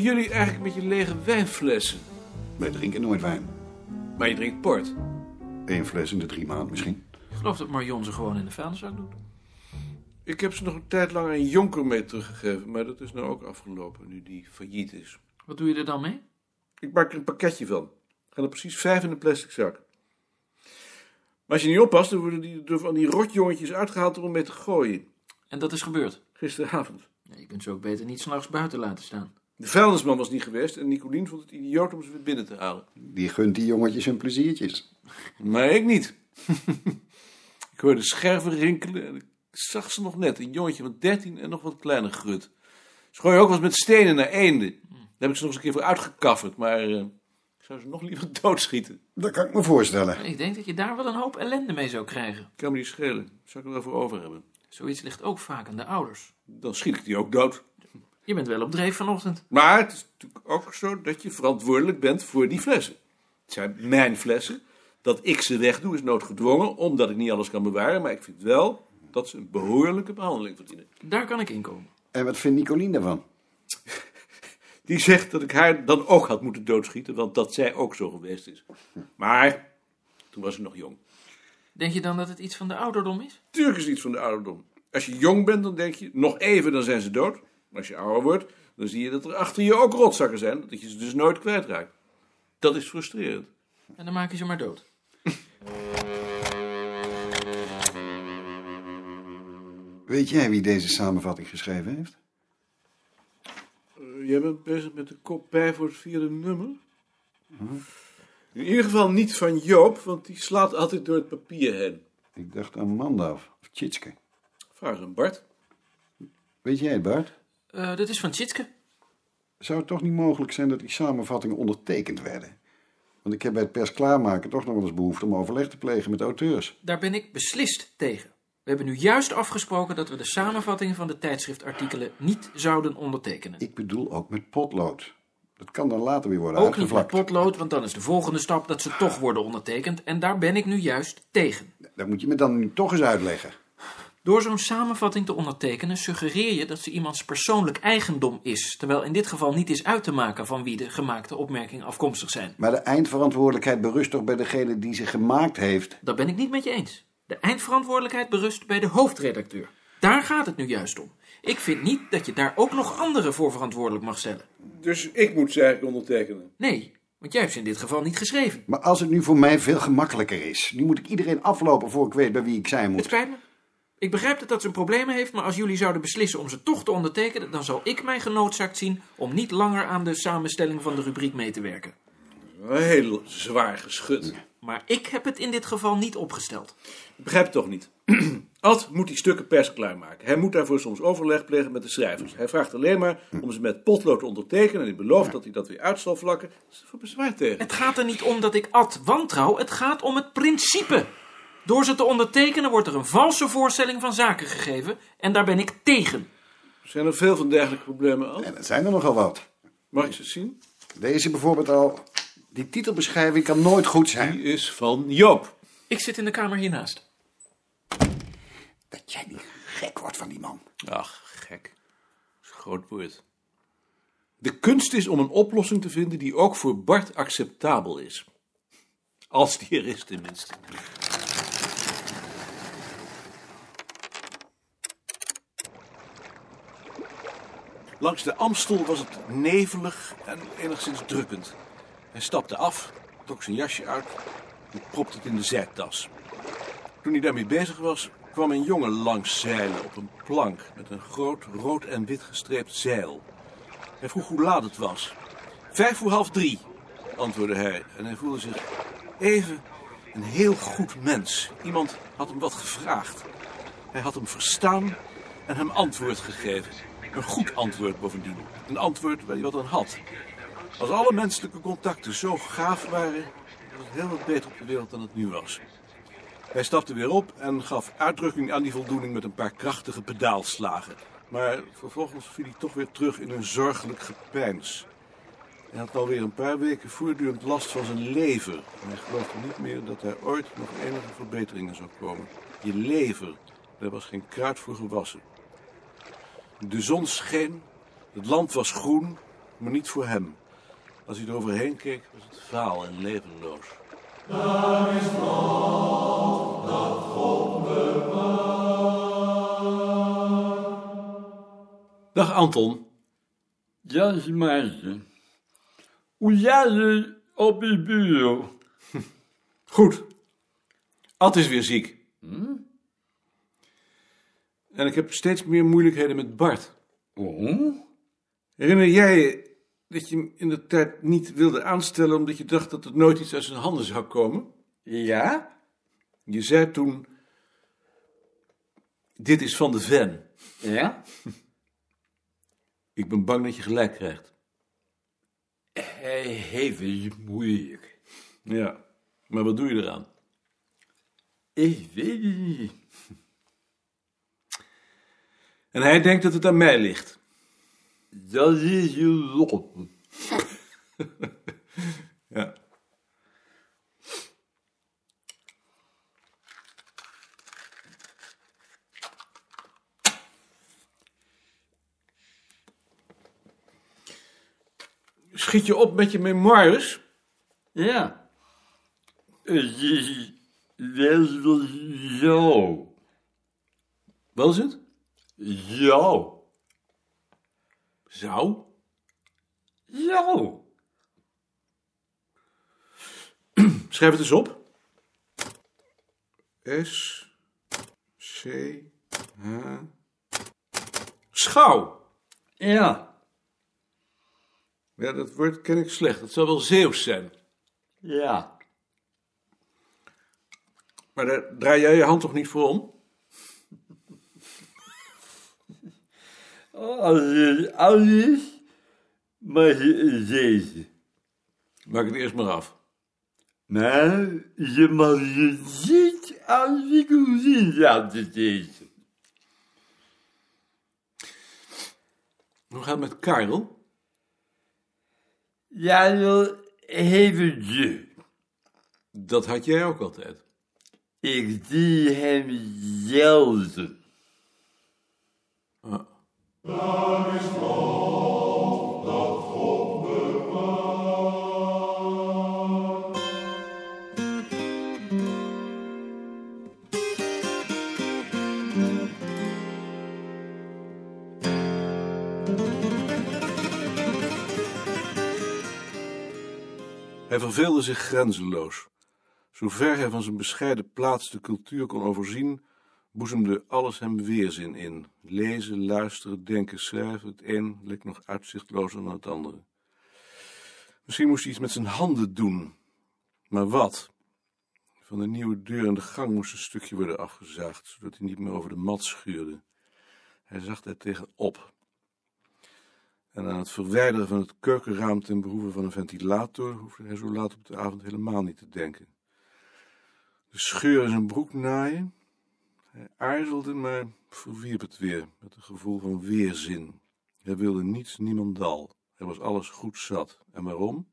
wat doen jullie eigenlijk met je lege wijnflessen? Wij drinken nooit wijn. Maar je drinkt port. Eén fles in de drie maanden misschien. Ik geloof dat Marion ze gewoon in de vuilniszak doet. Ik heb ze nog een tijd lang aan Jonker mee teruggegeven, maar dat is nou ook afgelopen, nu die failliet is. Wat doe je er dan mee? Ik maak er een pakketje van. Er gaan er precies vijf in een plastic zak. Maar als je niet oppast, dan worden die door van die rotjongetjes uitgehaald om mee te gooien. En dat is gebeurd. Gisteravond. Nee, je kunt ze ook beter niet s'nachts buiten laten staan. De vuilnisman was niet geweest en Nicolien vond het idioot om ze weer binnen te halen. Die gunt die jongetjes hun pleziertjes. Maar ik niet. ik hoorde scherven rinkelen en ik zag ze nog net. Een jongetje van 13 en nog wat kleiner grut. Ze gooien ook wel eens met stenen naar eenden. Daar heb ik ze nog eens een keer voor uitgekafferd, maar eh, ik zou ze nog liever doodschieten. Dat kan ik me voorstellen. Ik denk dat je daar wel een hoop ellende mee zou krijgen. Kan me niet schelen. Zou ik er wel voor over hebben. Zoiets ligt ook vaak aan de ouders. Dan schiet ik die ook dood. Je bent wel op dreef vanochtend. Maar het is natuurlijk ook zo dat je verantwoordelijk bent voor die flessen. Het zijn mijn flessen. Dat ik ze wegdoe is noodgedwongen, omdat ik niet alles kan bewaren. Maar ik vind wel dat ze een behoorlijke behandeling verdienen. Daar kan ik inkomen. En wat vindt Nicolien daarvan? Die zegt dat ik haar dan ook had moeten doodschieten, want dat zij ook zo geweest is. Maar toen was ze nog jong. Denk je dan dat het iets van de ouderdom is? Tuurlijk is het iets van de ouderdom. Als je jong bent, dan denk je, nog even, dan zijn ze dood. Maar als je ouder wordt, dan zie je dat er achter je ook rotzakken zijn. Dat je ze dus nooit kwijtraakt. Dat is frustrerend. En dan maak je ze maar dood. Weet jij wie deze samenvatting geschreven heeft? Eh, jij bent bezig met de kop bij voor het vierde nummer? In ieder geval niet van Joop, want die slaat altijd door het papier heen. Ik dacht aan Mandaf of Tjitske. Vraag aan Bart. Weet jij het, Bart? Eh, dit is van Tjitske. Zou het toch niet mogelijk zijn dat die samenvattingen ondertekend werden? Want ik heb bij het pers klaarmaken toch nog wel eens behoefte om overleg te plegen met de auteurs. Daar ben ik beslist tegen. We hebben nu juist afgesproken dat we de samenvattingen van de tijdschriftartikelen niet zouden ondertekenen. Ik bedoel ook met potlood. Dat kan dan later weer worden Ook niet met potlood, want dan is de volgende stap dat ze toch worden ondertekend. En daar ben ik nu juist tegen. Dat moet je me dan nu toch eens uitleggen. Door zo'n samenvatting te ondertekenen suggereer je dat ze iemands persoonlijk eigendom is, terwijl in dit geval niet is uit te maken van wie de gemaakte opmerkingen afkomstig zijn. Maar de eindverantwoordelijkheid berust toch bij degene die ze gemaakt heeft? Dat ben ik niet met je eens. De eindverantwoordelijkheid berust bij de hoofdredacteur. Daar gaat het nu juist om. Ik vind niet dat je daar ook nog anderen voor verantwoordelijk mag stellen. Dus ik moet ze eigenlijk ondertekenen. Nee, want jij hebt ze in dit geval niet geschreven. Maar als het nu voor mij veel gemakkelijker is, nu moet ik iedereen aflopen voor ik weet bij wie ik zijn Het moet. spijt me. Ik begrijp dat dat zijn problemen heeft, maar als jullie zouden beslissen om ze toch te ondertekenen, dan zal ik mij genoodzaakt zien om niet langer aan de samenstelling van de rubriek mee te werken. Een heel zwaar geschut. Maar ik heb het in dit geval niet opgesteld. Ik begrijp het toch niet. Ad moet die stukken pers klaarmaken. Hij moet daarvoor soms overleg plegen met de schrijvers. Hij vraagt alleen maar om ze met potlood te ondertekenen. En hij belooft dat hij dat weer uit zal vlakken. Dat is er voor bezwaar tegen. Het gaat er niet om dat ik Ad wantrouw, het gaat om het principe. Door ze te ondertekenen wordt er een valse voorstelling van zaken gegeven en daar ben ik tegen. Zijn er veel van dergelijke problemen al? En het zijn er nogal wat. Mag ik ze zien? Deze bijvoorbeeld al. Die titelbeschrijving kan nooit goed zijn. Die is van Joop. Ik zit in de kamer hiernaast. Dat jij niet gek wordt van die man. Ach, gek. Dat is een groot woord. De kunst is om een oplossing te vinden die ook voor Bart acceptabel is. Als die er is tenminste. Langs de Amstel was het nevelig en enigszins drukkend. Hij stapte af, trok zijn jasje uit en propte het in de zijtas. Toen hij daarmee bezig was, kwam een jongen langs zeilen op een plank met een groot rood en wit gestreept zeil. Hij vroeg hoe laat het was. Vijf voor half drie, antwoordde hij. En hij voelde zich even een heel goed mens. Iemand had hem wat gevraagd. Hij had hem verstaan en hem antwoord gegeven. Een goed antwoord bovendien. Een antwoord waar hij wat aan had. Als alle menselijke contacten zo gaaf waren, was het heel wat beter op de wereld dan het nu was. Hij stapte weer op en gaf uitdrukking aan die voldoening met een paar krachtige pedaalslagen. Maar vervolgens viel hij toch weer terug in een zorgelijk gepeins. Hij had alweer een paar weken voortdurend last van zijn lever. En hij geloofde niet meer dat er ooit nog enige verbeteringen zou komen. Je lever, daar was geen kruid voor gewassen. De zon scheen, het land was groen, maar niet voor hem. Als hij eroverheen keek, was het vaal en levenloos. Dag Anton. Jan Maarten. Hoe het op je bureau? Goed. Ad is weer ziek. En ik heb steeds meer moeilijkheden met Bart. Oh? Herinner jij dat je hem in de tijd niet wilde aanstellen omdat je dacht dat het nooit iets uit zijn handen zou komen? Ja? Je zei toen: Dit is van de Ven. Ja? Ik ben bang dat je gelijk krijgt. Hij heeft het moeilijk. Ja, maar wat doe je eraan? Ik weet het niet. En hij denkt dat het aan mij ligt. Dat is je lot. Ja. Schiet je op met je memoires? Ja. Het is wel zo. Wat is het? Zo. Zou? Zo. Schrijf het eens op. S. C. H. Schouw. Ja. Ja, dat woord ken ik slecht. Het zal wel Zeeuws zijn. Ja. Maar daar draai jij je hand toch niet voor om? Als het oud is, maar deze. Maak het eerst maar af. Maar je mag je niet als ik zien laten. Hoe gaat het met Karel? Ja, wel eventje. Dat had jij ook altijd. Ik zie hem zelden. Verveelde zich grenzeloos. Zover hij van zijn bescheiden plaats de cultuur kon overzien, boezemde alles hem weerzin in. Lezen, luisteren, denken, schrijven, het een leek nog uitzichtlozer dan het andere. Misschien moest hij iets met zijn handen doen. Maar wat? Van de nieuwe deur in de gang moest een stukje worden afgezaagd, zodat hij niet meer over de mat schuurde. Hij zag daar tegenop. En aan het verwijderen van het keukenraam ten behoeve van een ventilator hoefde hij zo laat op de avond helemaal niet te denken. De scheur in zijn broek naaien. Hij aarzelde, maar verwierp het weer met een gevoel van weerzin. Hij wilde niets, niemandal. Hij was alles goed zat. En waarom?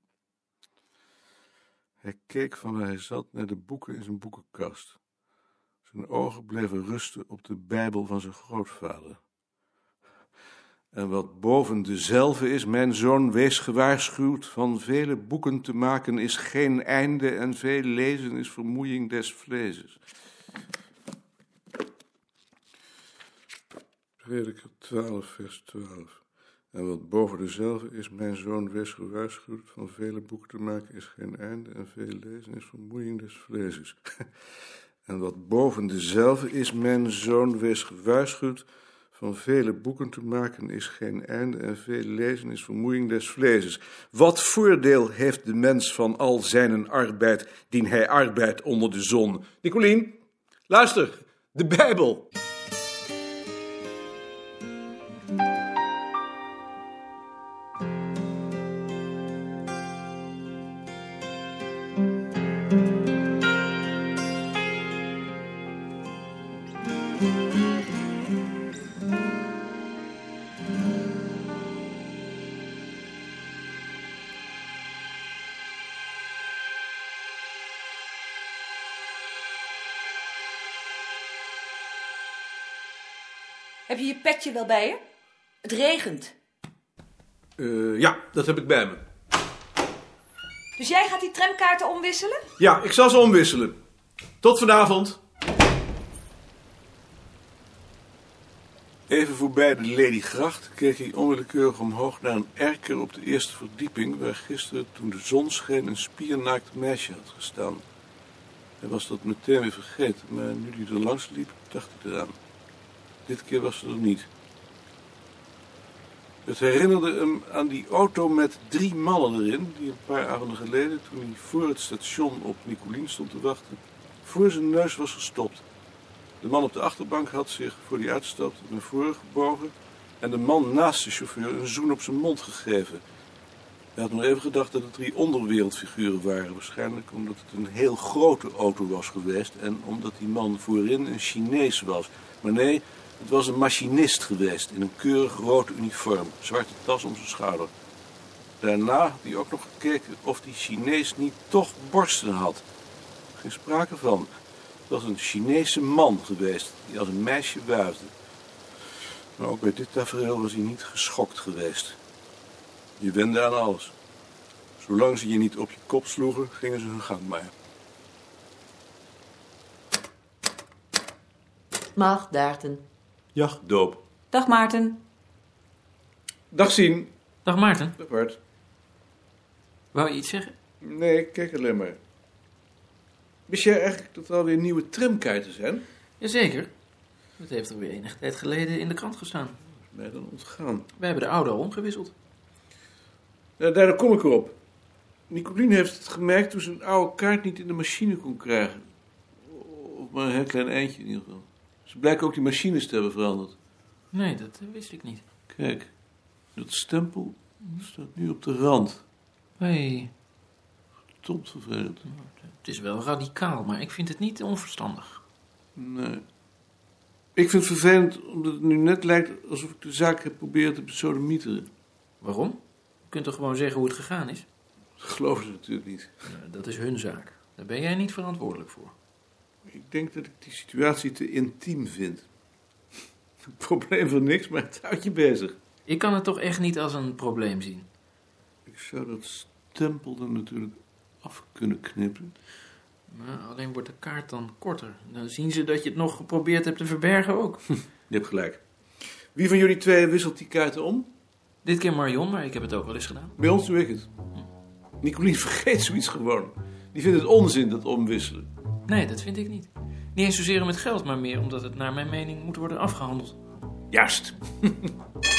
Hij keek van waar hij zat naar de boeken in zijn boekenkast. Zijn ogen bleven rusten op de Bijbel van zijn grootvader. En wat boven dezelfde is, mijn zoon, wees gewaarschuwd, van vele boeken te maken is geen einde en veel lezen is vermoeiing des vleeses. Prediker 12, vers 12. En wat boven dezelfde is, mijn zoon, wees gewaarschuwd, van vele boeken te maken is geen einde en veel lezen is vermoeiing des vleeses. en wat boven dezelfde is, mijn zoon, wees gewaarschuwd, van vele boeken te maken is geen einde en veel lezen is vermoeiing des vleeses. Wat voordeel heeft de mens van al zijn arbeid, dien hij arbeidt onder de zon? Nicolien, luister, de Bijbel. Heb je je petje wel bij je? Het regent. Eh, ja, dat heb ik bij me. Dus jij gaat die tramkaarten omwisselen? Ja, ik zal ze omwisselen. Tot vanavond. Even voorbij de Ladygracht keek hij onwillekeurig omhoog naar een erker op de eerste verdieping, waar gisteren, toen de zon scheen, een spiernaakt meisje had gestaan. Hij was dat meteen weer vergeten, maar nu hij er langs liep, dacht hij eraan. Dit keer was ze er niet. Het herinnerde hem aan die auto met drie mannen erin, die een paar avonden geleden, toen hij voor het station op Nicolien stond te wachten, voor zijn neus was gestopt. De man op de achterbank had zich, voor hij uitstapte, naar voren gebogen en de man naast de chauffeur een zoen op zijn mond gegeven. Hij had nog even gedacht dat het drie onderwereldfiguren waren, waarschijnlijk omdat het een heel grote auto was geweest en omdat die man voorin een Chinees was. Maar nee, het was een machinist geweest in een keurig rood uniform, zwarte tas om zijn schouder. Daarna had hij ook nog gekeken of die Chinees niet toch borsten had. Geen sprake van. Het was een Chinese man geweest die als een meisje wuifde. Maar ook bij dit tafereel was hij niet geschokt geweest. Je wende aan alles. Zolang ze je niet op je kop sloegen, gingen ze hun gang maar. Mag, Daarten. Jachtdoop. Dag Maarten. Dag zien. Dag Maarten, Dag Bart. wou je iets zeggen? Nee, kijk alleen maar. Wist jij eigenlijk dat er alweer nieuwe tramkaarten zijn? Jazeker. Dat heeft er weer enige tijd geleden in de krant gestaan. Mij dan ontgaan. Wij hebben de oude al omgewisseld. Ja, daar kom ik erop. Nicolien heeft het gemerkt toen ze een oude kaart niet in de machine kon krijgen. Of maar een heel klein eindje in ieder geval. Ze blijken ook die machines te hebben veranderd. Nee, dat eh, wist ik niet. Kijk, dat stempel staat nu op de rand. Hey, Tot vervelend. het is wel radicaal, maar ik vind het niet onverstandig. Nee. Ik vind het vervelend omdat het nu net lijkt alsof ik de zaak heb proberen te besodemieteren. Waarom? Je kunt toch gewoon zeggen hoe het gegaan is? Dat geloven ze natuurlijk niet. Dat is hun zaak. Daar ben jij niet verantwoordelijk voor. Ik denk dat ik die situatie te intiem vind. Probleem van niks, maar het houdt je bezig. Ik kan het toch echt niet als een probleem zien. Ik zou dat stempel er natuurlijk af kunnen knippen. Maar alleen wordt de kaart dan korter. Dan zien ze dat je het nog geprobeerd hebt te verbergen ook. Je hebt gelijk. Wie van jullie twee wisselt die kaarten om? Dit keer Marion, maar ik heb het ook wel eens gedaan. Bij ons doe ik het. Nicolien vergeet zoiets gewoon. Die vindt het onzin, dat omwisselen. Nee, dat vind ik niet. Niet eens zozeer om het geld, maar meer omdat het naar mijn mening moet worden afgehandeld. Juist.